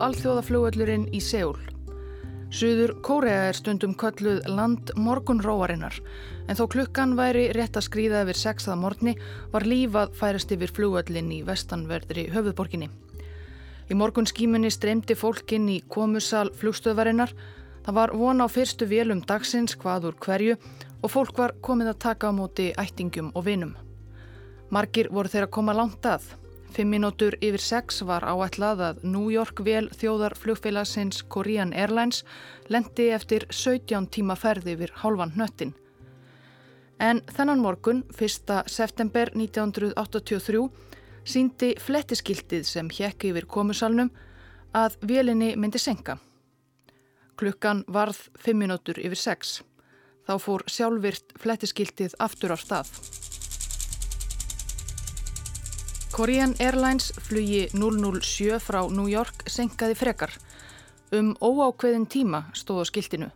Alþjóðaflugöllurinn í Seúl. Suður Kórea er stundum kölluð land morgunróarinnar en þó klukkan væri rétt að skrýða yfir sexað morgni var lífað færast yfir flugöllin í vestanverðri höfuðborginni. Í morgun skímunni streymdi fólkinn í komusal flugstöðvarinnar. Það var von á fyrstu vélum dagsins hvaður hverju og fólk var komið að taka á móti ættingum og vinum. Margir voru þeirra að koma langt að. Fimm mínútur yfir sex var áætlað að New York vel þjóðar flugfélagsins Korean Airlines lendi eftir 17 tíma ferði yfir hálfan hnöttin. En þennan morgun, 1. september 1983, síndi flettiskiltið sem hjekki yfir komusalnum að vélinni myndi senka. Klukkan varð 5 mínútur yfir 6. Þá fór sjálfvirt flettiskiltið aftur á stað. Korean Airlines flugi 007 frá New York senkaði frekar. Um óákveðin tíma stóð á skiltinu.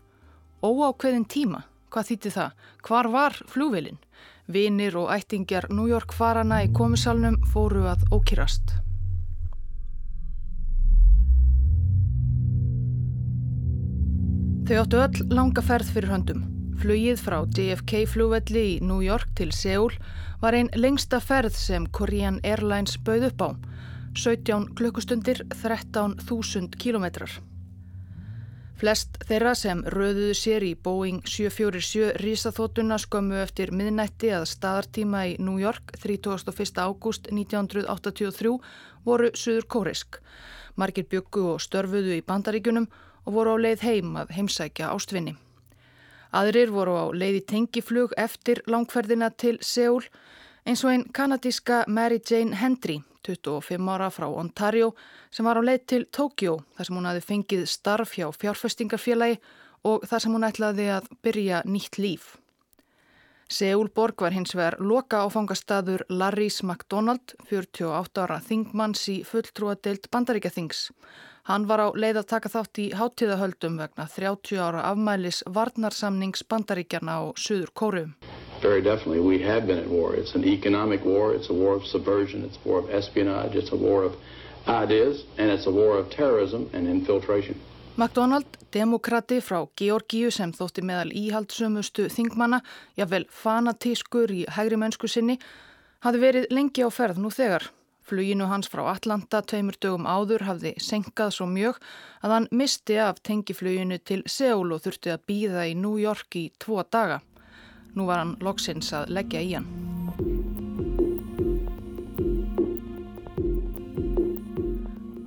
Óákveðin tíma? Hvað þýtti það? Hvar var flugvelin? Vinir og ættingjar New York farana í komisalnum fóru að ókýrast. Þau áttu öll langa ferð fyrir höndum. Flugið frá JFK flugvelli í New York til Seúl var einn lengsta ferð sem Korean Airlines bauð upp á. 17 klukkustundir, 13.000 kilometrar. Flest þeirra sem röðuðu sér í Boeing 747 risaþótuna skömmu eftir miðnætti að staðartíma í New York 31. ágúst 1983 voru suður kórisk. Margir byggu og störfuðu í bandaríkunum og voru á leið heim að heimsækja ástvinni. Aðrir voru á leiði tengiflug eftir langferðina til Seúl eins og einn kanadíska Mary Jane Hendry, 25 ára frá Ontario, sem var á leið til Tókjó þar sem hún hafi fengið starf hjá fjárfestingarfélagi og þar sem hún ætlaði að byrja nýtt líf. Seúlborg var hins vegar loka áfangastadur Larrys MacDonald, 48 ára þingmanns í fulltrúadeild bandaríkja þings. Hann var á leið að taka þátt í háttíðahöldum vegna 30 ára afmælis varnarsamnings bandaríkjarna á Suður Kóru. Very definitely, we have been at war. It's an economic war, it's a war of subversion, it's a war of espionage, it's a war of ideas, and it's a war of terrorism and infiltration. McDonald, demokrati frá Georgíu sem þótti meðal íhaldsumustu þingmanna, jável fanatískur í hægri mennsku sinni, hafði verið lengi á ferð nú þegar. Fluginu hans frá Atlanta tveimur dögum áður hafði senkað svo mjög að hann misti af tengifluginu til Seúl og þurfti að býða í New York í tvo daga. Nú var hann loksins að leggja í hann.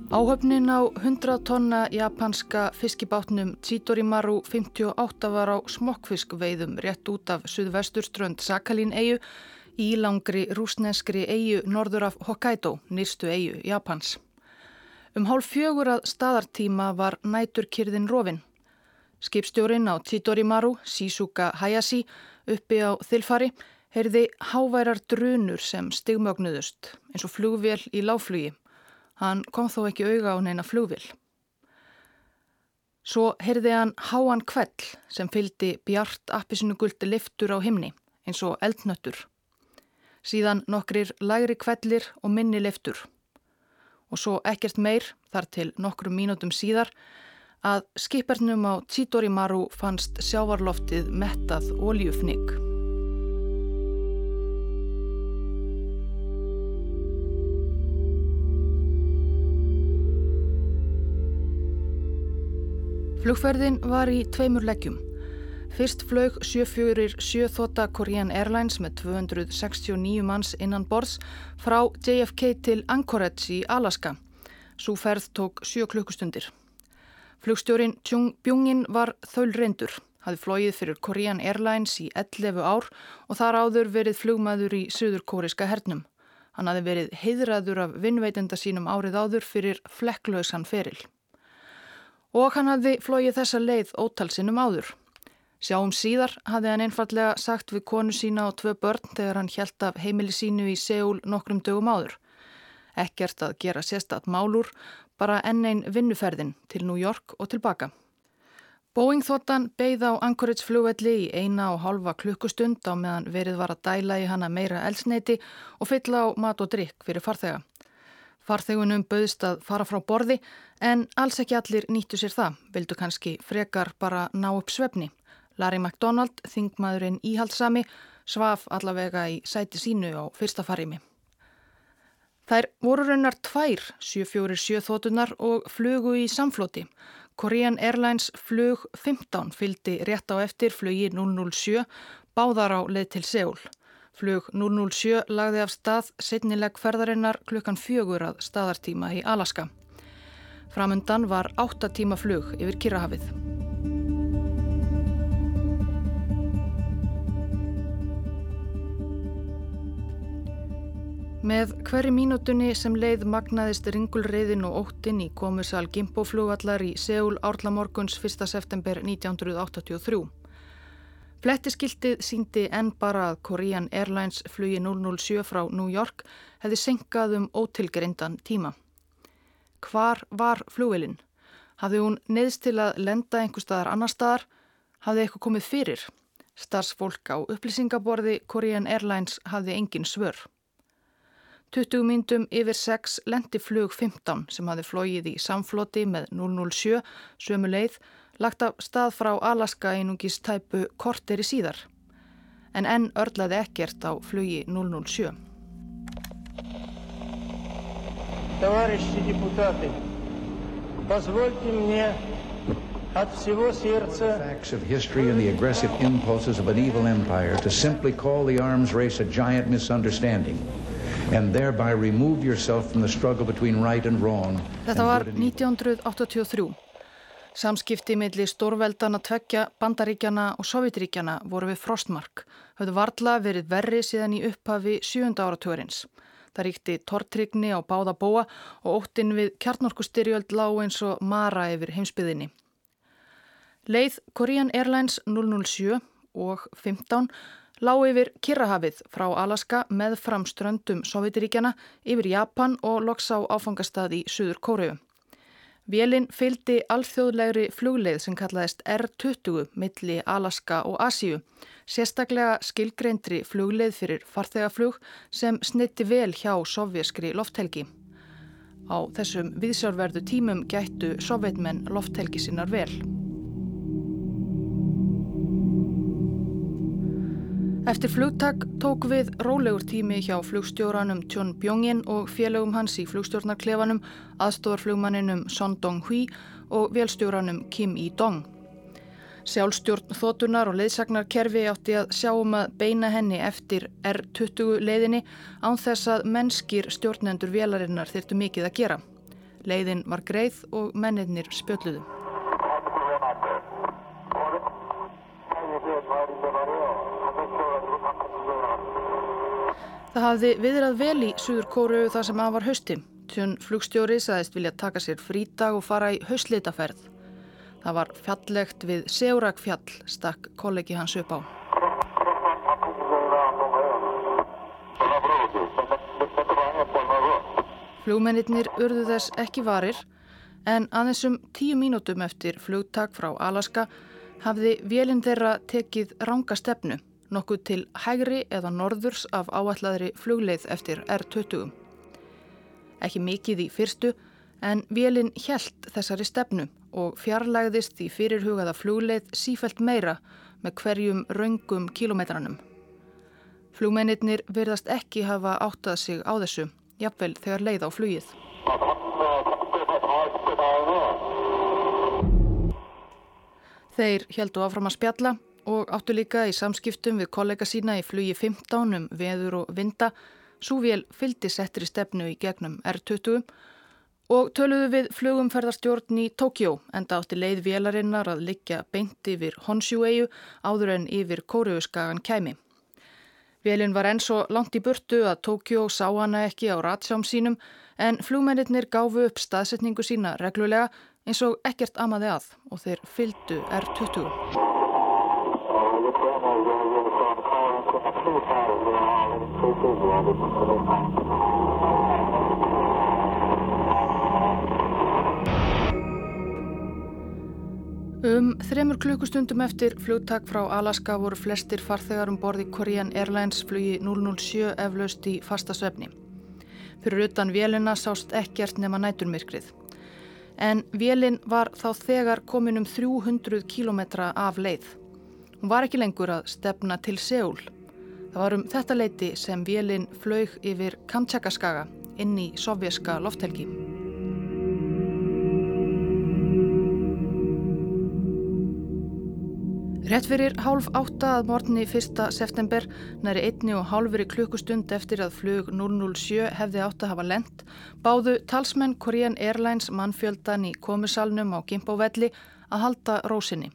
Áhöfnin á 100 tonna japanska fiskibátnum Chidorimaru 58 var á smokkfiskveiðum rétt út af suðvesturströnd Sakalín-eiu í langri rúsneskri eigu norður af Hokkaido, nýrstu eigu Japans. Um hálf fjögur að staðartíma var næturkyrðin rofin. Skipstjórin á Chitorimaru, Shizuka Hayashi, uppi á þilfari, heyrði háværar drunur sem stigmögnuðust, eins og flugvél í láflugi. Hann kom þó ekki auga á neina flugvél. Svo heyrði hann háan kvell sem fyldi bjart appisinu guldi liftur á himni, eins og eldnöttur síðan nokkrir lægri kvellir og minni leftur. Og svo ekkert meir, þar til nokkrum mínútum síðar, að skipernum á Títorimaru fannst sjávarloftið mettað óljufnig. Flugferðin var í tveimur leggjum. Fyrst flög 747 þóta Korean Airlines með 269 manns innan borðs frá JFK til Anchorage í Alaska. Sú ferð tók 7 klukkustundir. Flugstjórin Chung Byungin var þöll reyndur, hafði flóið fyrir Korean Airlines í 11 ár og þar áður verið flugmaður í söður kóriska hernum. Hann hafði verið heiðraður af vinnveitenda sínum árið áður fyrir flekklausan feril. Og hann hafði flóið þessa leið ótalsinnum áður. Sjáum síðar hafði hann einfallega sagt við konu sína og tvö börn þegar hann hjælt af heimili sínu í Seúl nokkrum dögum áður. Ekkert að gera sérstatt málur, bara enn einn vinnuferðin til New York og tilbaka. Boeing-þotan beigð á Anchorage flugvelli í eina og halva klukkustund á meðan verið var að dæla í hana meira elsneiti og fylla á mat og drikk fyrir farþega. Farþegunum bauðst að fara frá borði en alls ekki allir nýttu sér það, vildu kannski frekar bara ná upp svefni. Larry MacDonald, þingmaðurinn íhaldsami, svaf allavega í sæti sínu á fyrsta farimi. Þær voru raunar tvær 747 þótunar og flugu í samfloti. Korean Airlines flug 15 fyldi rétt á eftir flugi 007 báðar á leið til Seúl. Flug 007 lagði af stað setnileg ferðarinnar klukkan fjögur að staðartíma í Alaska. Framundan var 8 tíma flug yfir Kirrahafið. Með hverju mínútunni sem leið magnaðist ringulreiðin og óttin í komusal Gimboflúvallar í Seúl árlamorguns 1. september 1983. Flettiskiltið síndi enn bara að Korean Airlines flugi 007 frá New York hefði senkað um ótilgerindan tíma. Hvar var flugvelin? Hafði hún neðst til að lenda einhver staðar annar staðar? Hafði eitthvað komið fyrir? Starsfólk á upplýsingaborði Korean Airlines hafði engin svör. 20 myndum yfir 6 lendi flug 15 sem hafi flóið í samfloti með 007 sömu leið lagt af stað frá Alaska einungis tæpu korteri síðar. En enn örlaði ekkert á flugi 007. Товарищи депутаты, позвольте мне от всего сердца facts of history and the aggressive impulses of an evil empire to simply call the arms race a giant misunderstanding and thereby remove yourself from the struggle between right and wrong. Þetta var 1983. Samskipti milli stórveldana tveggja, bandaríkjana og sovjetríkjana voru við frostmark. Höfðu varla verið verri síðan í upphafi sjönda áratörins. Það ríkti tortrygni á báða búa og óttin við kjarnorkustyrjöld lág eins og mara yfir heimsbyðinni. Leið Korean Airlines 007 og 15 lág yfir Kirrahafið frá Alaska með framströndum Sovjetiríkjana yfir Japan og loks á áfangastað í Suður Kóriu. Vélinn fyldi alþjóðlegri flugleið sem kallaðist R-20 milli Alaska og Asíu, sérstaklega skilgreindri flugleið fyrir farþegaflug sem snitti vel hjá sovjaskri lofthelgi. Á þessum viðsjárverðu tímum gættu sovjetmenn lofthelgi sinnar vel. Eftir flugtak tók við rólegur tími hjá flugstjóranum Tjón Bjóngin og félögum hans í flugstjórnarklefanum, aðstofarflugmanninum Son Dong-hui og velstjóranum Kim Yi-dong. Sjálfstjórn þótunar og leiðsagnarkerfi átti að sjáum að beina henni eftir R20 leiðinni án þess að mennskir stjórnendur vélarinnar þyrtu mikið að gera. Leiðin var greið og mennirnir spjöldluðu. Það hafði viðrað vel í Suður Kóru þar sem að var hausti. Tjón flugstjóri saðist vilja taka sér frítag og fara í haustlitaferð. Það var fjallegt við Seurakfjall, stakk kollegi hans upp á. Flugmennir urðu þess ekki varir en aðeins um tíu mínútum eftir flugtak frá Alaska hafði vélinn þeirra tekið ranga stefnu nokkuð til hægri eða norðurs af áalladri flugleið eftir R20. Ekki mikið í fyrstu en vélinn hjælt þessari stefnu og fjarlægðist í fyrirhugaða flugleið sífælt meira með hverjum raungum kilometranum. Flugmennir virðast ekki hafa áttað sig á þessu, jafnvel þegar leið á flugið. Þeir heldu áfram að spjalla og áttu líka í samskiptum við kollega sína í flugi 15 um veður og vinda. Súvél fyldi settir í stefnu í gegnum R20 og töluðu við flugumferðarstjórn í Tókjó enda átti leið vélarinnar að liggja beint yfir Honshu-eigu áður en yfir Kóruuskagan kæmi. Vélinn var enn svo langt í burtu að Tókjó sá hana ekki á ratsjám sínum en flugmennir gáfu upp staðsetningu sína reglulega eins og ekkert amaði að og þeir fyldu R20. Um þremur klukkustundum eftir flugtak frá Alaska voru flestir farþegar um borði Korean Airlines flugi 007 eflaust í fasta svefni. Fyrir utan vélina sást ekkert nema næturmyrkrið. En vélin var þá þegar komin um 300 kílometra af leið. Hún var ekki lengur að stefna til Seúl. Það var um þetta leiti sem vélin flög yfir Kamtjakaskaga inn í sovjerska lofthelgi. Rétt fyrir hálf átta að morgunni 1. september næri einni og hálfur í klukkustund eftir að flug 007 hefði átt að hafa lent báðu talsmenn Korean Airlines mannfjöldan í komisalnum á Gimbóvelli að halda rósinni.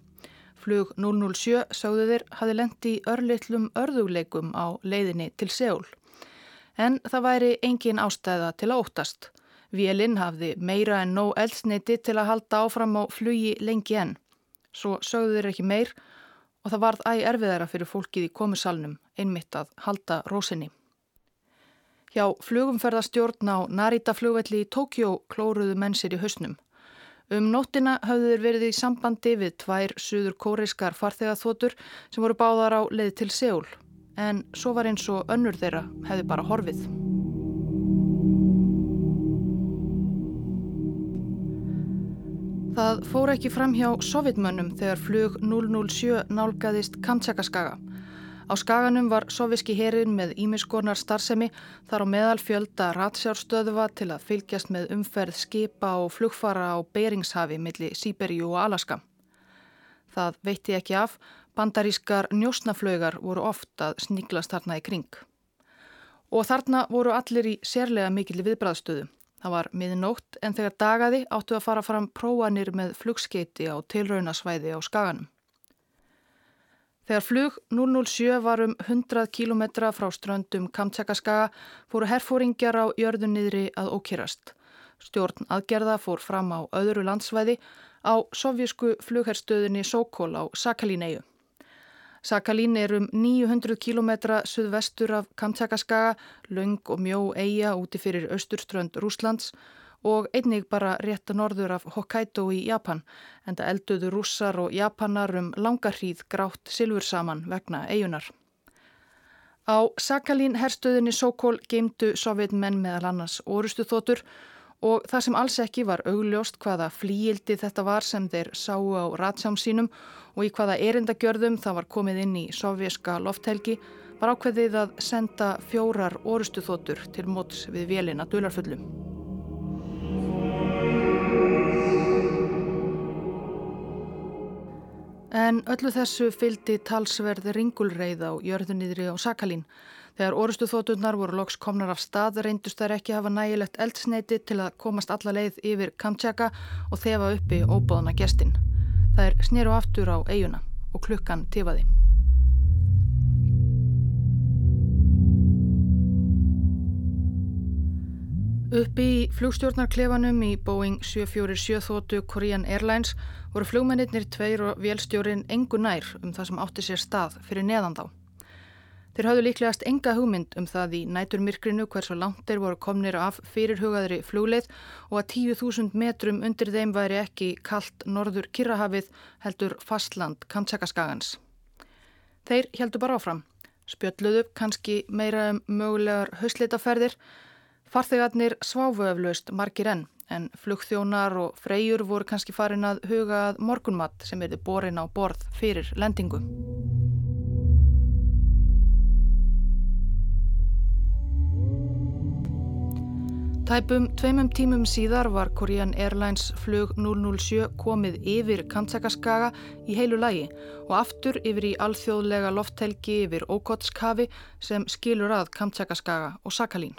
Flug 007 sögðu þeir hafi lendi örlitlum örðugleikum á leiðinni til Seúl. En það væri engin ástæða til að óttast. Vélinn hafði meira en nóg eldsneiti til að halda áfram á flugi lengi enn. Svo sögðu þeir ekki meir og það varð æg erfiðara fyrir fólkið í komisalnum einmitt að halda rósinni. Hjá flugumferðarstjórn á Narita flugvelli í Tókjó klóruðu mennsir í hausnum. Um nóttina hafðu þeir verið í sambandi við tvær suður kóreiskar farþegaþotur sem voru báðar á leið til Seúl en svo var eins og önnur þeirra hefði bara horfið. Það fór ekki fram hjá sovjetmönnum þegar flug 007 nálgæðist Kamtsakaskaga. Á skaganum var soviski herin með ímiskonar starfsemi þar á meðal fjölda ratsjárstöðuva til að fylgjast með umferð skipa og flugfara á Beringshafi millir Sýberíu og Alaska. Það veitti ekki af, bandarískar njósnaflögar voru oft að sníklast þarna í kring. Og þarna voru allir í sérlega mikil viðbræðstöðu. Það var miðnótt en þegar dagaði áttu að fara fram próanir með flugskeiti á tilraunasvæði á skaganum. Þegar flug 007 var um 100 km frá ströndum Kamtsakaskaga fóru herfóringjar á jörðunniðri að ókýrast. Stjórn aðgerða fór fram á öðru landsvæði á sovjísku flugherstöðinni Sokol á Sakalíneiu. Sakalín er um 900 km suðvestur af Kamtsakaskaga, laung og mjó eiga úti fyrir austurströnd Rúslands og einnig bara rétt norður af Hokkaido í Japan, en það elduðu rússar og japanar um langarhríð grátt silfur saman vegna eigunar. Á Sakalín herstöðinni Sokol geimdu sovjetmenn meðal annars orustu þotur og það sem alls ekki var augljóst hvaða flíildi þetta var sem þeir sáu á ratsjám sínum og í hvaða erindagjörðum það var komið inn í sovjerska lofthelgi var ákveðið að senda fjórar orustuþótur til móts við vélina dularfullum. En öllu þessu fyldi talsverð ringulreið á jörðunniðri á Sakalín Þegar orustu þótturnar voru loks komnar af stað reyndust þær ekki hafa nægilegt eldsneiti til að komast alla leið yfir Kamtjaka og þefa uppi óbóðana gestin. Það er snéru aftur á eiguna og klukkan tifaði. Uppi í flugstjórnarklefanum í Boeing 747 þóttu Korean Airlines voru flugmennir tveir og vélstjórin engu nær um það sem átti sér stað fyrir neðan þá. Þeir hafðu líklegast enga hugmynd um það í næturmyrkrinu hversu langt þeir voru komnir af fyrirhugaðri flugleið og að 10.000 metrum undir þeim væri ekki kallt norður Kirrahafið heldur fastland Kamtsakaskagans. Þeir heldur bara áfram, spjöldluðu kannski meira um mögulegar hausleitaferðir, farþegarnir sváfuöflaust margir enn en flugþjónar og freyjur voru kannski farin að huga að morgunmatt sem erði borin á borð fyrir lendingu. Tæpum tveimum tímum síðar var Korean Airlines flug 007 komið yfir Kamtsakaskaga í heilu lægi og aftur yfir í alþjóðlega lofthelgi yfir Okotskavi sem skilur að Kamtsakaskaga og Sakalín.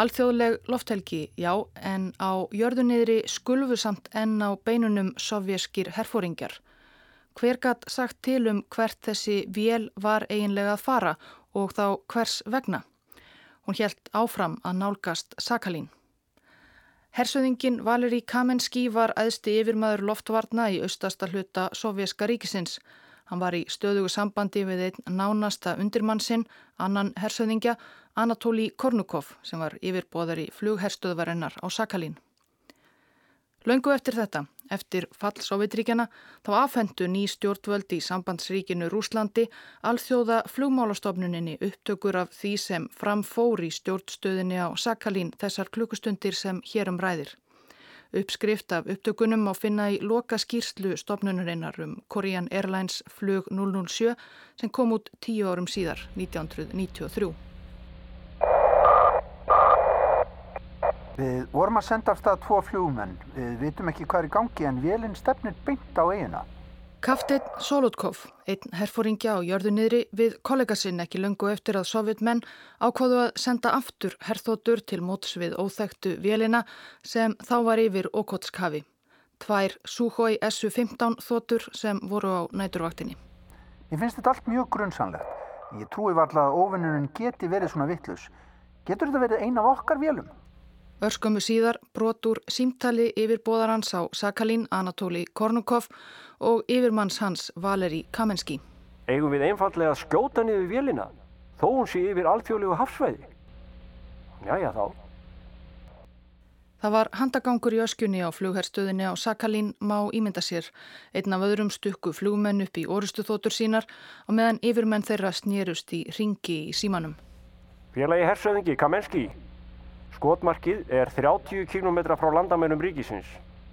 Alþjóðleg lofthelgi, já, en á jörðunniðri skulfu samt enn á beinunum sovjeskir herfóringjar. Hver gatt sagt til um hvert þessi vél var eiginlega að fara og þá hvers vegna? Hún helt áfram að nálgast Sakalín. Hersöðingin Valeri Kamenski var aðsti yfirmaður loftvarna í austasta hluta Sovjerska ríkisins. Hann var í stöðugu sambandi við einn nánasta undirmannsinn, annan hersöðingja, Anatóli Kornukov, sem var yfirbóðar í flugherstöðvarinnar á Sakalín. Laungu eftir þetta, Eftir fall Sovjetríkjana þá afhendu ný stjórnvöld í sambandsríkinu Rúslandi alþjóða flugmálastofnuninni upptökur af því sem framfór í stjórnstöðinni á Sakalín þessar klukkustundir sem hérum ræðir. Uppskrift af upptökunum á finna í loka skýrslu stopnunurinnar um Korean Airlines flug 007 sem kom út tíu árum síðar, 1993. Við vorum að senda af stað tvo flugmenn. Við vitum ekki hvað er í gangi en vélinn stefnir beint á eigina. Kafteinn Solotkov, einn herfóringja á jörðu niðri við kollega sinn ekki löngu eftir að sovjetmenn ákváðu að senda aftur herþótur til móts við óþægtu vélina sem þá var yfir Okotskafi. Tvær Suhoi Su-15 þótur sem voru á næturvaktinni. Ég finnst þetta allt mjög grunnsanlegt. Ég trúi varla að ofinnurinn geti verið svona vittlus. Getur þetta verið eina af okkar vélum? Örskömmu síðar brotur símtali yfir bóðarhans á Sakalín Anatóli Kornukov og yfirmanns hans Valeri Kamenski. Eigum við einfallega að skjóta niður vélina þó hún sé yfir alþjóðlegu hafsvæði? Jæja þá. Það var handagangur í öskjunni á flugherrstöðinni á Sakalín má ímynda sér. Einn af öðrum stukku flugmenn upp í orustu þótur sínar og meðan yfirmenn þeirra snýrust í ringi í símanum. Félagi hersöðingi Kamenski. Skotmarkið er 30 km frá landamennum ríkisins.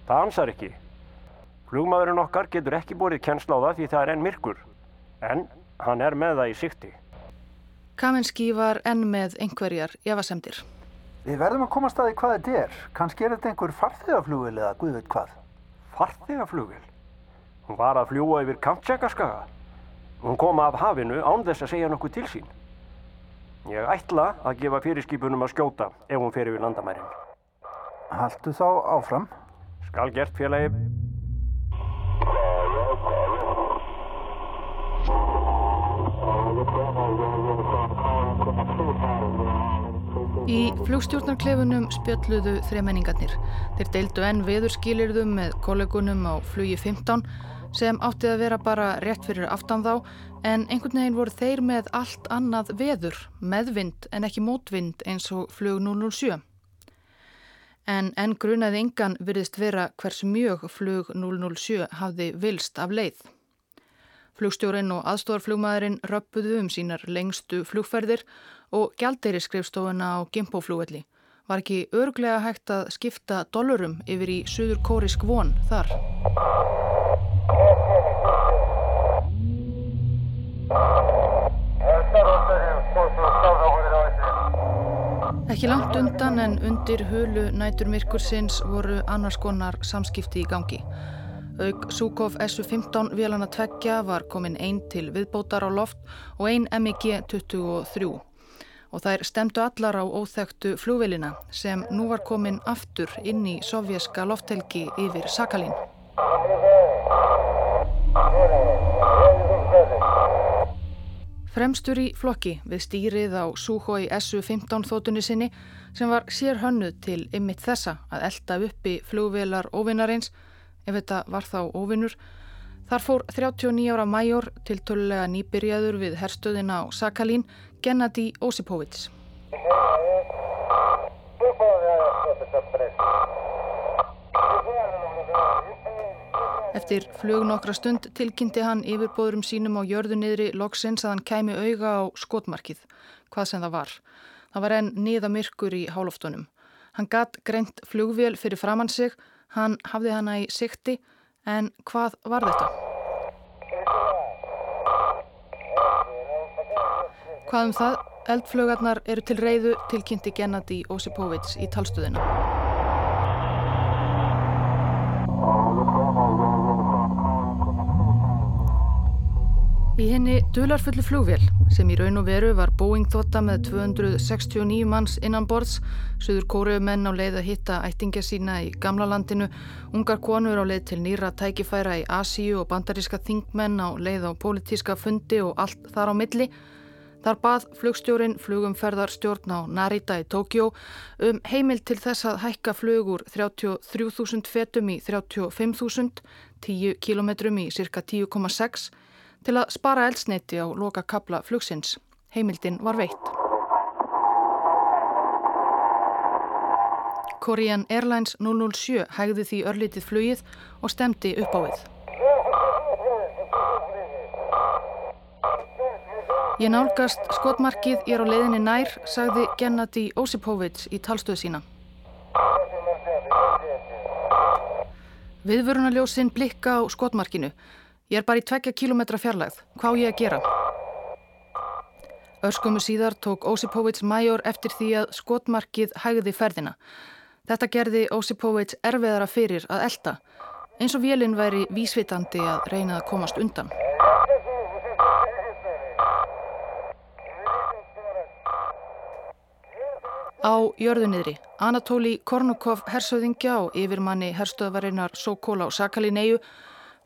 Það ansar ekki. Flugmaðurinn okkar getur ekki borið kennsla á það því það er enn myrkur. En hann er með það í sikti. Kaminski var enn með einhverjar evasemdir. Við verðum að koma staði hvað þetta er. Kannski er þetta einhver farþegaflugil eða guð veit hvað. Farþegaflugil? Hún var að fljúa yfir Kamtjakaskaga. Hún kom af hafinu án þess að segja nokkuð til sín. Ég ætla að gefa fyrirskipunum að skjóta ef hún fer yfir landamærin. Haldu þá áfram. Skal gert félagi. Í flugstjórnarklefunum spjalluðu þremenningarnir. Þeir deildu enn veðurskilirðum með kollegunum á flugi 15 sem átti að vera bara rétt fyrir aftan þá en einhvern veginn voru þeir með allt annað veður, meðvind en ekki mótvind eins og flug 007. En enn grunaði yngan virðist vera hvers mjög flug 007 hafði vilst af leið. Flugstjórin og aðstofarflugmaðurinn röppuðu um sínar lengstu flugferðir og gjaldeyri skrifstofuna á Gimpoflúvelli. Var ekki örglega hægt að skipta dólarum yfir í Suður Kórisk von þar? Ekki langt undan en undir hulu næturmirkursins voru annars konar samskipti í gangi. Aug Súkov SU-15 vélana tveggja var komin einn til viðbótar á loft og einn MiG-23 og þær stemdu allar á óþægtu flúvelina sem nú var komin aftur inn í sovjerska lofthelgi yfir Sakalín. Fremstur í flokki við stýrið á Suhoi SU-15 þótunni sinni sem var sér hönnuð til ymmit þessa að elda uppi flugvelar óvinnarins, ef þetta var þá óvinnur. Þar fór 39 ára mæjor til tölulega nýbyrjaður við herstöðina á Sakalín, Gennadi Osipovits. Eftir flug nokkra stund tilkynnti hann yfirbóðurum sínum á jörðu niðri loksins að hann kæmi auga á skotmarkið, hvað sem það var. Það var enn niða myrkur í háloftunum. Hann gatt greint flugvél fyrir framann sig, hann hafði hana í sikti, en hvað var þetta? Hvað um það? Eldflögarnar eru til reyðu tilkynnti Gennadi Osipovits í talstuðina. Í henni dularfullu flugvél sem í raun og veru var Boeing þotta með 269 manns innan borðs, söður kóruðu menn á leið að hitta ættingja sína í gamla landinu, ungar konur á leið til nýra tækifæra í Asíu og bandaríska þingmenn á leið á pólitíska fundi og allt þar á milli. Þar bað flugstjórin flugumferðarstjórn á Narita í Tókjó um heimil til þess að hækka flugur 33.000 fetum í 35.000, 10 kilometrum í cirka 10,6 til að spara eldsneiti á loka kabla flugsins. Heimildin var veitt. Korean Airlines 007 hægði því örlítið flugið og stemdi upp á við. Ég nálgast skotmarkið, ég er á leiðinni nær, sagði Gennadi Osipovits í talstöðu sína. Viðvörunarljósinn blikka á skotmarkinu. Ég er bara í tvekja kilometra fjarlægð. Hvað ég að gera? Örskumu síðar tók Osipovits major eftir því að skotmarkið hægði ferðina. Þetta gerði Osipovits erfiðara fyrir að elda, eins og vélinn væri vísvitandi að reyna að komast undan. Á jörðunniðri, Anatóli Kornukov hersöðingja og yfirmanni herstöðvarinnar Sokóla og Sakalineju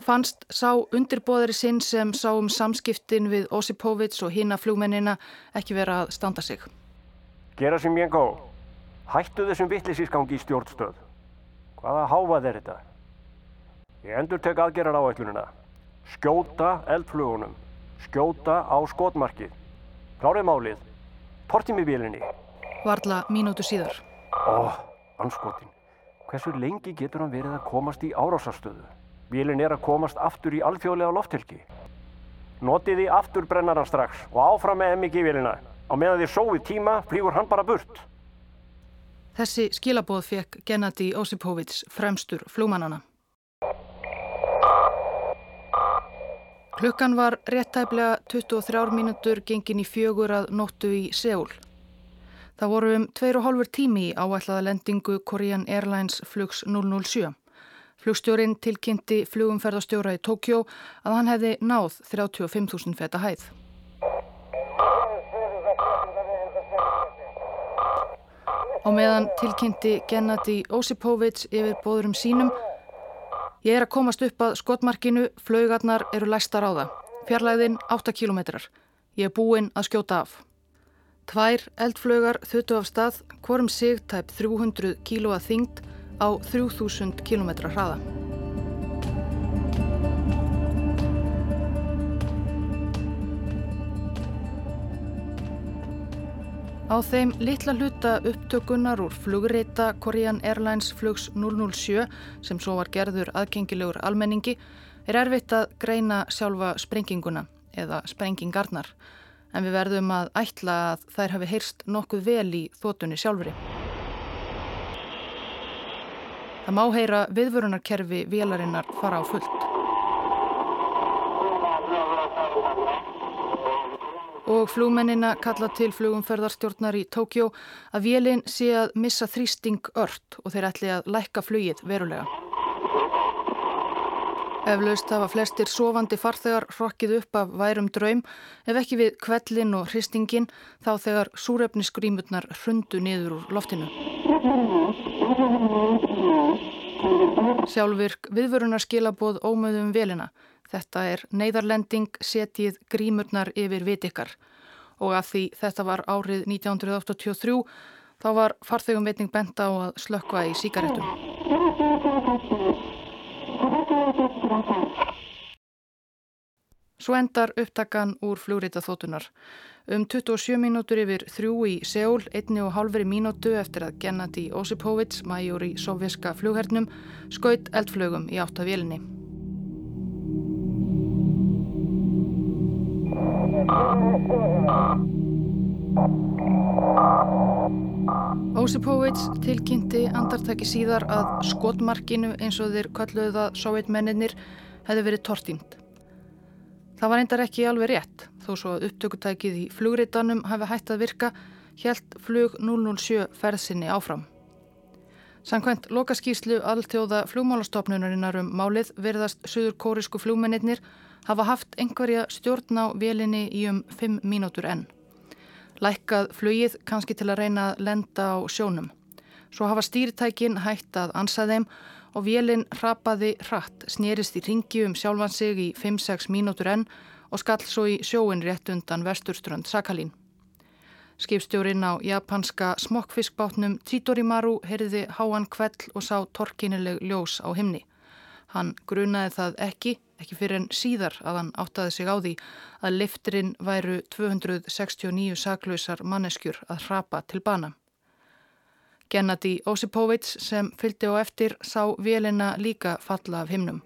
fannst sá undirbóðari sinn sem sá um samskiptin við Osipovits og hina flugmennina ekki vera að standa sig. Gera sem ég gó. Hættu þessum vittlisísgangi í stjórnstöð. Hvaða háfað er þetta? Ég endur tek aðgerar á ætlununa. Skjóta eldflugunum. Skjóta á skotmarkið. Klárið málið. Tortið mér bílinni. Varla mínútu síðar. Ó, anskotin. Hversu lengi getur hann verið að komast í árásarstöðu? Bílinn er að komast aftur í alþjóðlega lofthelgi. Notiði aftur brennaran strax og áfram með MG-vélina. Á meðan þið sóið tíma flýgur hann bara burt. Þessi skilabóð fekk Gennadi Osipovits fremstur flugmannana. Klukkan var réttæflega 23 mínútur gengin í fjögur að nóttu í Seúl. Það voru um 2,5 tími í áætlaða lendingu Korean Airlines flugs 007. Flugstjórin tilkynnti flugumferðarstjóra í Tókjó að hann hefði náð 35.000 feta hæð. Á meðan tilkynnti Gennadi Osipovits yfir bóðurum sínum Ég er að komast upp að skotmarkinu, flaugarnar eru læstar á það. Fjarlæðin 8 kilometrar. Ég er búinn að skjóta af. Tvær eldflögar þuttu af stað, hvorm sig tæp 300 kílóa þyngd á 3000 km hraða. Á þeim litla hluta upptökunar úr flugreita Korean Airlines flugs 007 sem svo var gerður aðgengilegur almenningi er erfitt að greina sjálfa sprenginguna eða sprengingarnar en við verðum að ætla að þær hafi heyrst nokkuð vel í þótunni sjálfri. Það má heyra viðvörunarkerfi vélarinnar fara á fullt. Og flugmennina kalla til flugumferðarstjórnar í Tókjó að vélinn sé að missa þrýsting ört og þeir ætli að lækka flugið verulega. Eflaust hafa flestir sofandi farþegar hrokkið upp af værum draum ef ekki við kvellin og hristingin þá þegar súrefnisgrímurnar hrundu niður úr loftinu. Sjálfvirk viðvörunarskilaboð ómöðum velina. Þetta er neyðarlending setið grímurnar yfir vitikkar og að því þetta var árið 1983 þá var farþegum veitning bent á að slökka í síkaretum. Svo endar upptakan úr flugreita þótunar. Um 27 mínútur yfir þrjú í Seúl, einni og hálfri mínútu eftir að Gennadi Osipovits, mæjur í sovjerska flughernum, skaut eldflögum í áttavélinni. Osipovits tilkynnti andartaki síðar að skotmarkinu eins og þeir kölluða sovjetmenninir hefði verið tortímt. Það var eindar ekki alveg rétt, þó svo að upptökutækið í flugreitanum hafi hægt að virka, helt flug 007 ferðsynni áfram. Sankvæmt lokaskíslu alltjóða flugmálastofnunarinnar um málið verðast söður kórisku flugmennir hafa haft einhverja stjórn á vélinni í um 5 mínútur enn lækkað flugið kannski til að reyna að lenda á sjónum. Svo hafa stýritækin hægt að ansa þeim og vélinn rapaði hratt, snýrist í ringi um sjálfan sig í 5-6 mínútur enn og skall svo í sjóin rétt undan vesturströnd Sakalín. Skipstjórin á japanska smokkfiskbátnum Títorimaru heyrði háan kvell og sá torkinileg ljós á himni. Hann grunaði það ekki ekki fyrir en síðar að hann áttaði sig á því að lifturinn væru 269 saklausar manneskjur að hrapa til bana. Gennady Osipovits sem fylgdi á eftir sá vélina líka falla af himnum.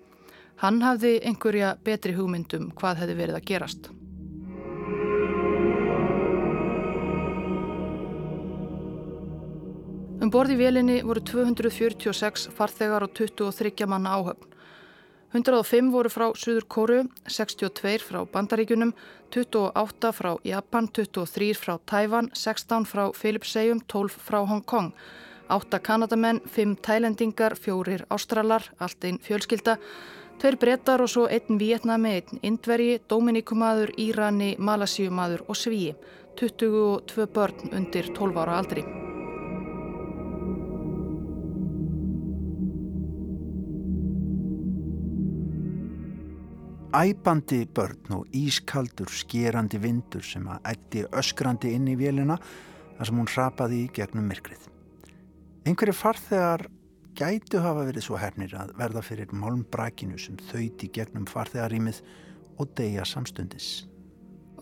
Hann hafði einhverja betri hugmyndum hvað hefði verið að gerast. Um borði vélinni voru 246 farþegar og 23 manna áhöfn. 105 voru frá Suður Kóru, 62 frá Bandaríkunum, 28 frá Japan, 23 frá Tæfan, 16 frá Filipsegjum, 12 frá Hong Kong. 8 kanadamenn, 5 tælendingar, 4 ástralar, allt einn fjölskylda, 2 brettar og svo einn vietnami, einn indvergi, dominikumadur, írani, malasíumadur og svíi. 22 börn undir 12 ára aldri. Æpandi börn og ískaldur skerandi vindur sem að ætti öskrandi inn í vélina þar sem hún rapaði í gegnum myrkrið. Einhverju farþegar gætu hafa verið svo hernir að verða fyrir málmbrakinu sem þauði gegnum farþegarýmið og deyja samstundis.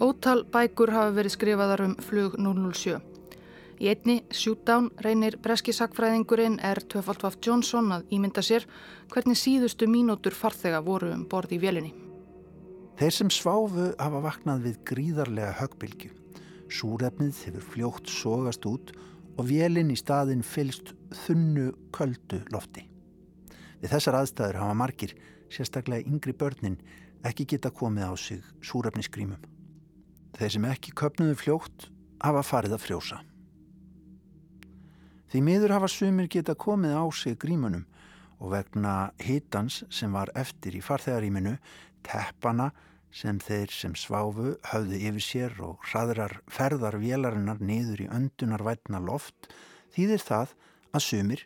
Ótal bækur hafa verið skrifaðar um flug 007. Í einni, Shootdown, reynir breski sakfræðingurinn R. Töfaldvaf Johnson að ímynda sér hvernig síðustu mínútur farþega voru um borði í vélinni. Þeir sem sváfu hafa vaknað við gríðarlega högbilgju. Súrefnið hefur fljótt sogast út og vélinn í staðin fylst þunnu köldu lofti. Við þessar aðstæður hafa margir, sérstaklega yngri börnin, ekki geta komið á sig súrefnisgrímum. Þeir sem ekki köpnuðu fljótt hafa farið að frjósa. Því miður hafa sumir geta komið á sig grímunum og vegna hitans sem var eftir í farþegaríminu teppana sem þeir sem sváfu höfðu yfir sér og hraðrar ferðar vélarinnar niður í öndunarvætna loft þýðir það að sumir,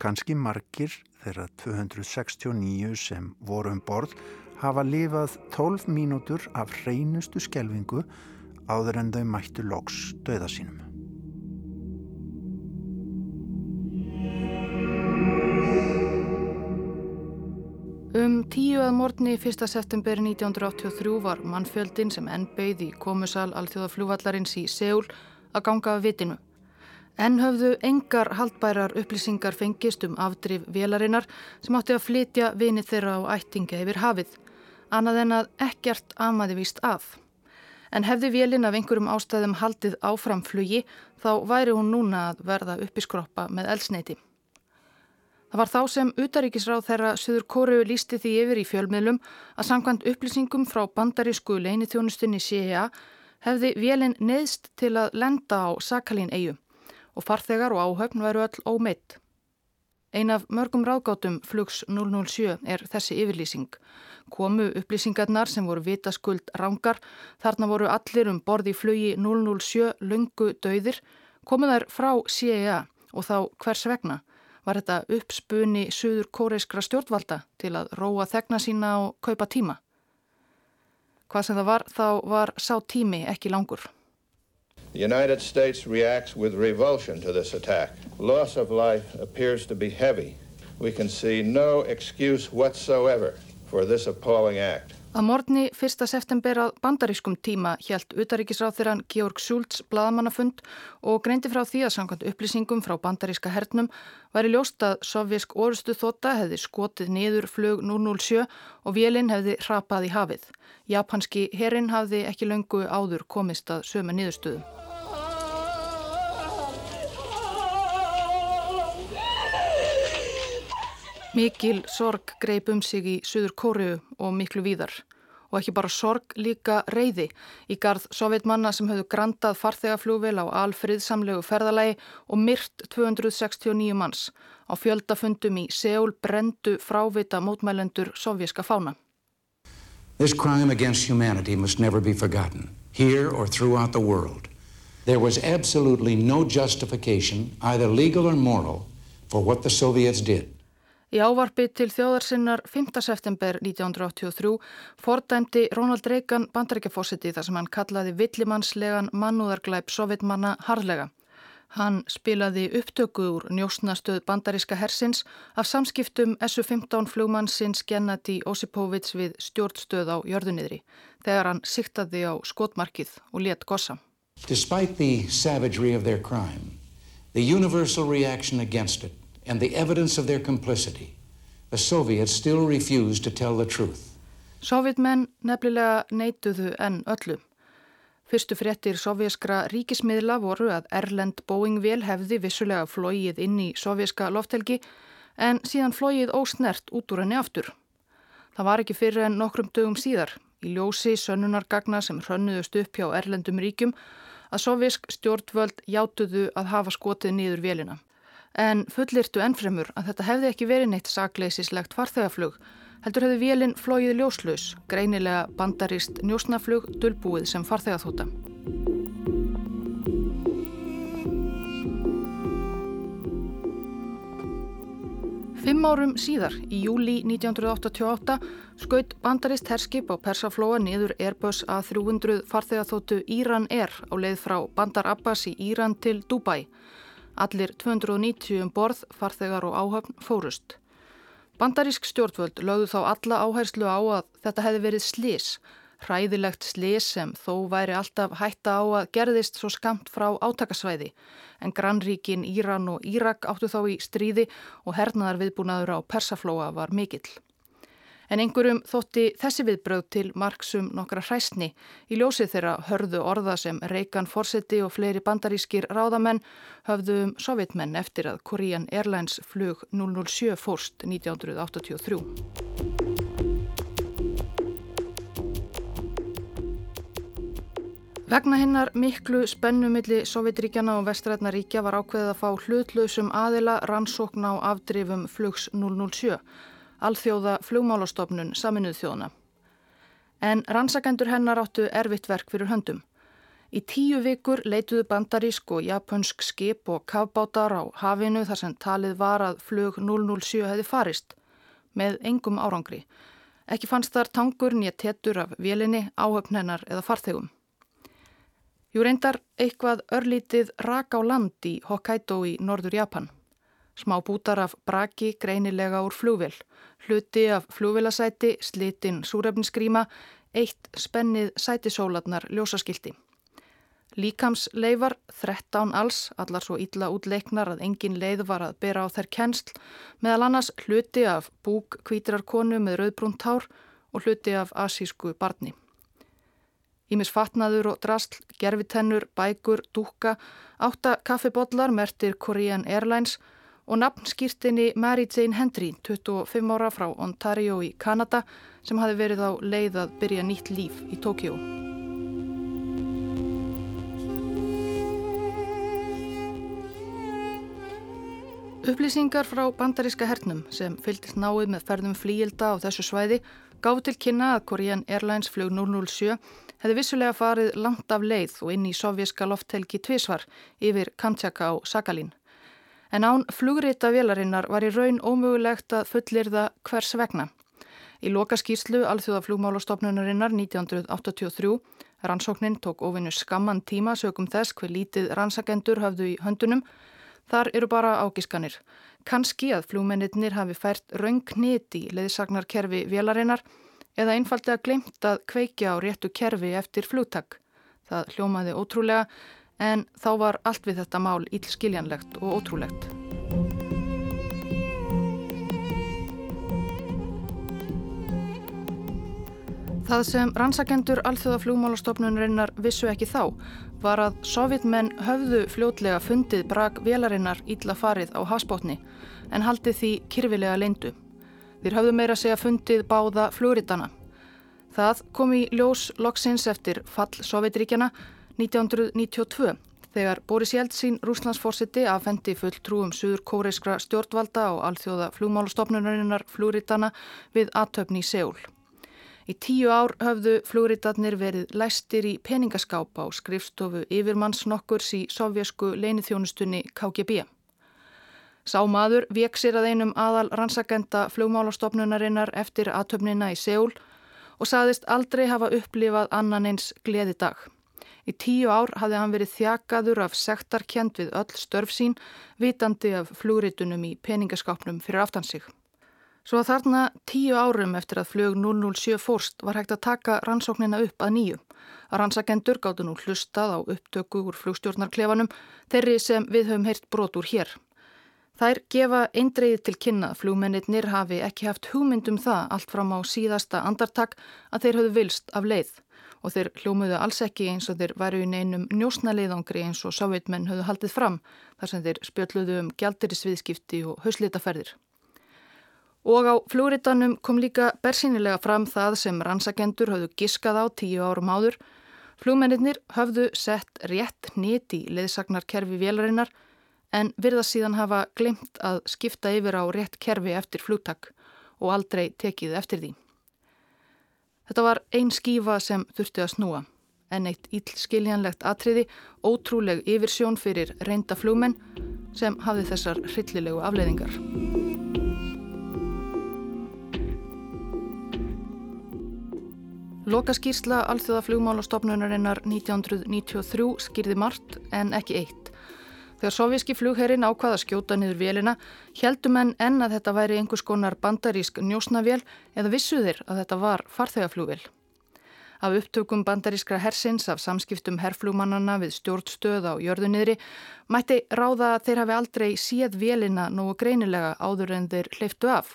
kannski margir þeirra 269 sem voru um borð, hafa lifað 12 mínútur af hreinustu skelvingu áður en þau mættu loks döða sínum. Tíu að morgni 1. september 1983 var mannfjöldin sem enn beigð í komusal alþjóðaflúvallarins í Seúl að ganga af vitinu. Enn höfðu engar haldbærar upplýsingar fengist um afdrif vélarinnar sem átti að flytja vinið þeirra á ættinga yfir hafið, annað en að ekkert amaði víst af. En hefði vélin af einhverjum ástæðum haldið áframflugi þá væri hún núna að verða uppiskroppa með elsneiti. Það var þá sem utaríkisráð þeirra Suður Kóru lísti því yfir í fjölmiðlum að sangkvæmt upplýsingum frá bandarísku leinithjónustunni CIA hefði vélinn neðst til að lenda á Sakalín eigu og farþegar og áhöfn væru öll ómeitt. Ein af mörgum ráðgátum flugs 007 er þessi yfirlýsing. Komu upplýsingarnar sem voru vitaskuld rángar, þarna voru allir um borði flugi 007 lungu döðir, komuðar frá CIA og þá hvers vegna? Var þetta uppspunni suður kóreiskra stjórnvalda til að róa þegna sína og kaupa tíma. Hvað sem það var, þá var sá tími ekki langur. The United States reacts with revulsion to this attack. Loss of life appears to be heavy. We can see no excuse whatsoever for this appalling act. Að morgni 1. september að bandarískum tíma hjælt utaríkisráþirann Georg Schultz bladamannafund og greindi frá því að samkvæmt upplýsingum frá bandaríska hernum væri ljóst að sovjísk orustu þóta hefði skotið niður flög 007 og vélinn hefði hrapað í hafið. Japanski herrin hafði ekki löngu áður komist að sömu niðurstöðu. Mikil sorg greip um sig í Suður Kóriu og miklu víðar og ekki bara sorg líka reyði í garð sovjetmanna sem höfðu grantað farþegaflúvil á alfriðsamlegu ferðalagi og myrt 269 manns á fjöldafundum í Seúl brendu frávita mótmælendur sovjíska fána. This crime against humanity must never be forgotten, here or throughout the world. There was absolutely no justification, either legal or moral, for what the Soviets did. Í ávarpi til þjóðarsinnar 5. september 1983 fordæmdi Ronald Reagan bandarækjafósiti þar sem hann kallaði villimannslegan mannúðarglæp sovjetmanna harlega. Hann spilaði upptöku úr njósnastöð bandaríska hersins af samskiptum SU-15 flugmannsins Gennady Osipovits við stjórnstöð á jörðunniðri þegar hann siktaði á skotmarkið og let gossa. Despite the savagery of their crime, the universal reaction against it, and the evidence of their complicity, the Soviets still refused to tell the truth. Sovjetmenn nefnilega neituðu enn öllu. Fyrstu fréttir sovjaskra ríkismiðla voru að Erlend Boeing-vél hefði vissulega flóið inn í sovjaska lofthelgi en síðan flóið ósnert út úr henni aftur. Það var ekki fyrir en nokkrum dögum síðar í ljósi sönnunargagna sem hrönnuðust upp hjá Erlendum ríkjum að sovjask stjórnvöld játuðu að hafa skotið nýður vélina. En fullirtu ennfremur að þetta hefði ekki verið neitt sakleisislegt farþegaflug, heldur hefði vélinn flóið ljóslaus, greinilega bandarist njósnaflug dölbúið sem farþegaþóta. Fimm árum síðar, í júli 1988, skaut bandarist herskip á Persaflóa niður Airbus A300 farþegaþóttu Íran Air á leið frá Bandar Abbas í Íran til Dubai. Allir 290 um borð, farþegar og áhöfn fórust. Bandarísk stjórnvöld lögðu þá alla áherslu á að þetta hefði verið slís, hræðilegt slís sem þó væri alltaf hætta á að gerðist svo skamt frá átakasvæði en grannríkin Íran og Írak áttu þá í stríði og hernaðar viðbúnaður á Persaflóa var mikill. En einhverjum þótti þessi viðbröð til marksum nokkra hræstni í ljósið þeirra hörðu orða sem Reykján Forseti og fleiri bandarískir ráðamenn höfðu um sovjetmenn eftir að Korean Airlines flug 007 fórst 1983. Vegna hinnar miklu spennumilli Sovjetríkjana og Vestrætnaríkja var ákveðið að fá hlutlausum aðila rannsókn á afdrifum flugs 007 alþjóða flugmálastofnun saminuð þjóðana. En rannsakendur hennar áttu erfitt verk fyrir höndum. Í tíu vikur leituðu bandarísk og japonsk skip og kafbátar á hafinu þar sem talið var að flug 007 hefði farist, með engum árangri. Ekki fannst þar tangur nýja tettur af vélinni, áhöfnennar eða farþegum. Jú reyndar eitthvað örlítið rak á land í Hokkaido í norður Japan. Smá bútar af braki greinilega úr flugvel, hluti af flugvelasæti, slitinn súrefninsgríma, eitt spennið sætisóladnar ljósaskildi. Líkamsleifar, 13 alls, allar svo ítla útleiknar að engin leið var að bera á þær kennsl, meðal annars hluti af búk kvítirarkonu með rauðbrúnt hár og hluti af asísku barni. Ímis fatnaður og drasl, gerfitennur, bækur, dúka, átta kaffibodlar mertir Korean Airlines og nafnskýrtinni Mary Jane Hendry, 25 ára frá Ontario í Kanada sem hafi verið á leið að byrja nýtt líf í Tókjó. Upplýsingar frá bandaríska hernum sem fylgist náið með ferðum flíilda á þessu svæði gáði til kynna að Korean Airlines flug 007 hefði vissulega farið langt af leið og inn í sovjíska lofthelgi tvísvar yfir Kamtjaka á Sakalín. En án flugrita vélarinnar var í raun ómögulegt að fullirða hvers vegna. Í loka skýrslu Alþjóða flugmálastofnunarinnar 1983 rannsóknin tók ofinu skamman tíma sögum þess hver lítið rannsakendur hafðu í höndunum. Þar eru bara ágiskanir. Kanski að flugmennir hafi fært raung kniti í leðsagnarkerfi vélarinnar eða einfaldi að glemt að kveikja á réttu kerfi eftir flugtak. Það hljómaði ótrúlega en þá var allt við þetta mál ílskiljanlegt og ótrúlegt. Það sem rannsakendur alþjóðaflugmálastofnunarinnar vissu ekki þá var að sovjetmenn höfðu fljótlega fundið brak velarinnar ítla farið á hasbótni en haldið því kyrfilega leindu. Þeir höfðu meira segja fundið báða flugritana. Það kom í ljós loksins eftir fall Sovjetríkjana 1992 þegar Boris Jeltsin, rúslandsforsiti, afhendi full trúum suður kóreiskra stjórnvalda og alþjóða flugmálastofnunarinnar flugritana við aðtöfni í Seúl. Í tíu ár höfðu flugritarnir verið læstir í peningaskáp á skrifstofu yfirmannsnokkurs í sovjasku leinithjónustunni KGB. Sá maður veik sér að einum aðal rannsakenda flugmálastofnunarinnar eftir aðtöfnina í Seúl og saðist aldrei hafa upplifað annan eins gleði dag. Í tíu ár hafði hann verið þjakaður af sektarkjent við öll störf sín, vitandi af flugritunum í peningaskápnum fyrir aftansig. Svo að þarna tíu árum eftir að flög 007 fórst var hægt að taka rannsóknina upp að nýju. Að rannsakendur gáttu nú hlustað á upptöku úr flugstjórnarklefanum þeirri sem við höfum heyrt brotur hér. Þær gefa eindreiði til kynna flugmennir hafi ekki haft hugmyndum það allt fram á síðasta andartak að þeir höfðu vilst af leið og þeir hljómuðu alls ekki eins og þeir væru í neinum njósnaliðangri eins og sáveitmenn höfðu haldið fram þar sem þeir spjöldluðu um gjaldirisviðskipti og hauslitaferðir. Og á flúritanum kom líka bersýnilega fram það sem rannsakendur höfðu giskað á tíu árum áður. Flúmennir höfðu sett rétt nýtt í leðsagnarkerfi vélarinnar en virða síðan hafa glemt að skipta yfir á rétt kerfi eftir flúttak og aldrei tekið eftir því. Þetta var einn skífa sem þurfti að snúa en eitt íllskiljanlegt atriði, ótrúleg yfirsjón fyrir reynda flúmenn sem hafði þessar hryllilegu afleiðingar. Lokaskýrsla Alþjóðaflugmálastofnunarinnar 1993 skýrði margt en ekki eitt. Þegar sovjíski flugherrin ákvaða skjóta niður vélina, heldum en enn að þetta væri einhvers konar bandarísk njósnavél eða vissuðir að þetta var farþegaflugvél. Af upptökum bandarískra hersins af samskiptum herrflugmannana við stjórnstöð á jörðunniðri mætti ráða að þeir hafi aldrei séð vélina nógu greinilega áður en þeir hleyftu af.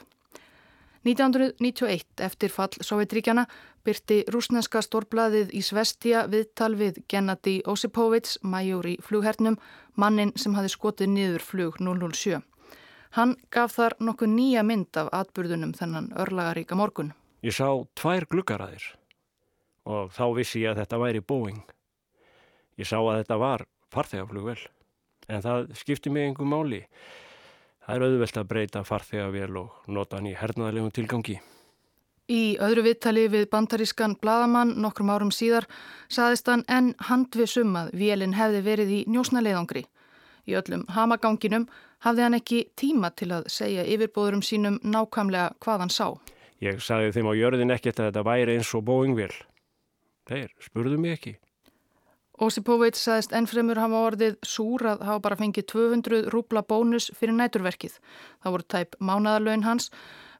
1991 eftir fall Sovjetríkjana byrti rúsneska stórbladið í Svestia viðtal við Gennadi Osipovits, major í flughernum, mannin sem hafi skotið niður flug 007. Hann gaf þar nokkuð nýja mynd af atburðunum þennan örlagaríka morgun. Ég sá tvær glukkaraðir og þá vissi ég að þetta væri Boeing. Ég sá að þetta var farþegaflugvel en það skipti mig einhver máli. Það er auðvelt að breyta farþegavél og nota hann í hernaðalegum tilgangi. Í öðru viðtali við bandarískan Bladamann nokkrum árum síðar saðist hann enn handvisum að vélinn hefði verið í njósnaleiðangri. Í öllum hamaganginum hafði hann ekki tíma til að segja yfirbóðurum sínum nákvæmlega hvað hann sá. Ég sagði þeim á jörðin ekkert að þetta væri eins og Boeing-vél. Þeir spurðu mig ekki. Osipoveit sagðist ennfremur hafa orðið súr að hafa bara fengið 200 rúbla bónus fyrir næturverkið. Það voru tæp mánadarlaun hans,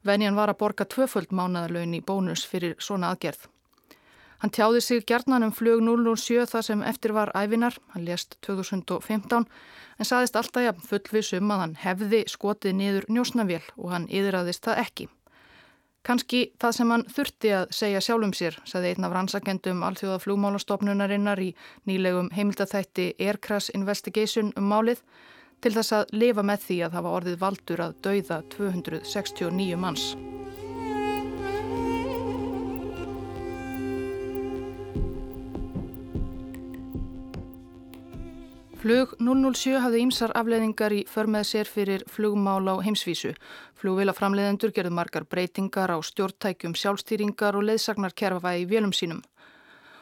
venjan var að borga tvöföld mánadarlaun í bónus fyrir svona aðgerð. Hann tjáði sig gjarnan um flög 007 þar sem eftir var ævinar, hann lést 2015, en saðist alltaf jafn fullvisum að hann hefði skotið niður njósnavél og hann yðraðist það ekki. Kanski það sem hann þurfti að segja sjálfum sér, saði einn af rannsakendum alþjóða flugmálastofnunarinnar í nýlegum heimildathætti Aircrash Investigation um málið til þess að lifa með því að hafa orðið valdur að dauða 269 manns. Flug 007 hafði ímsar afleðingar í förmið sér fyrir flugmál á heimsvísu. Flugvilaframleðendur gerðu margar breytingar á stjórntækjum sjálfstýringar og leðsagnarkerfa í vélum sínum.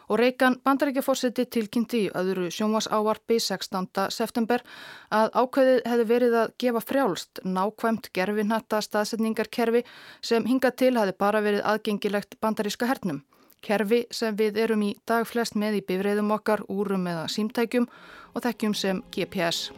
Og Reikan bandarækjaforsetti tilkynnti í öðru sjónvas ávarpi 16. september að ákveðið hefði verið að gefa frjálst nákvæmt gerfinhatta staðsetningarkerfi sem hinga til hefði bara verið aðgengilegt bandaríska hernum. Kerfi sem við erum í dag flest með í bifræðum okkar, úrum eða símtækjum og þekkjum sem GPS.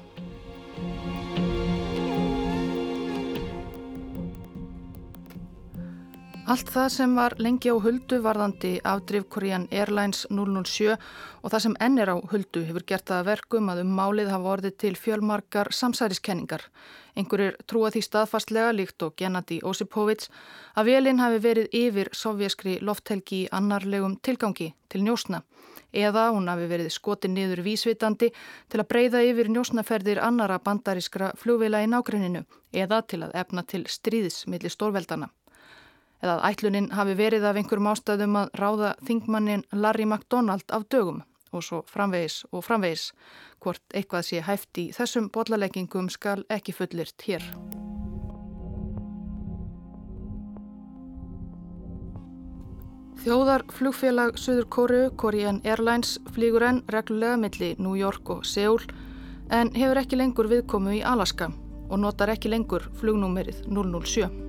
Allt það sem var lengi á huldu varðandi afdrif Korean Airlines 007 og það sem enn er á huldu hefur gert það verkum að um málið hafa orðið til fjölmarkar samsæriskenningar. Einhverjir trúa því staðfastlega líkt og Gennadi Osipovits að velin hafi verið yfir sovjaskri lofthelgi í annarlegum tilgangi til njósna eða hún hafi verið skotið niður vísvitandi til að breyða yfir njósnaferðir annara bandarískra flugvila í nágruninu eða til að efna til stríðis millir stórveldana eða að ætlunin hafi verið af einhverjum ástæðum að ráða þingmannin Larry MacDonald af dögum og svo framvegis og framvegis. Hvort eitthvað sé hæft í þessum botlaleggingum skal ekki fullirt hér. Þjóðar flugfélag Suður Kóru, Korean Airlines, flýgur enn reglulega milli New York og Seúl en hefur ekki lengur viðkomu í Alaska og notar ekki lengur flugnúmerið 007.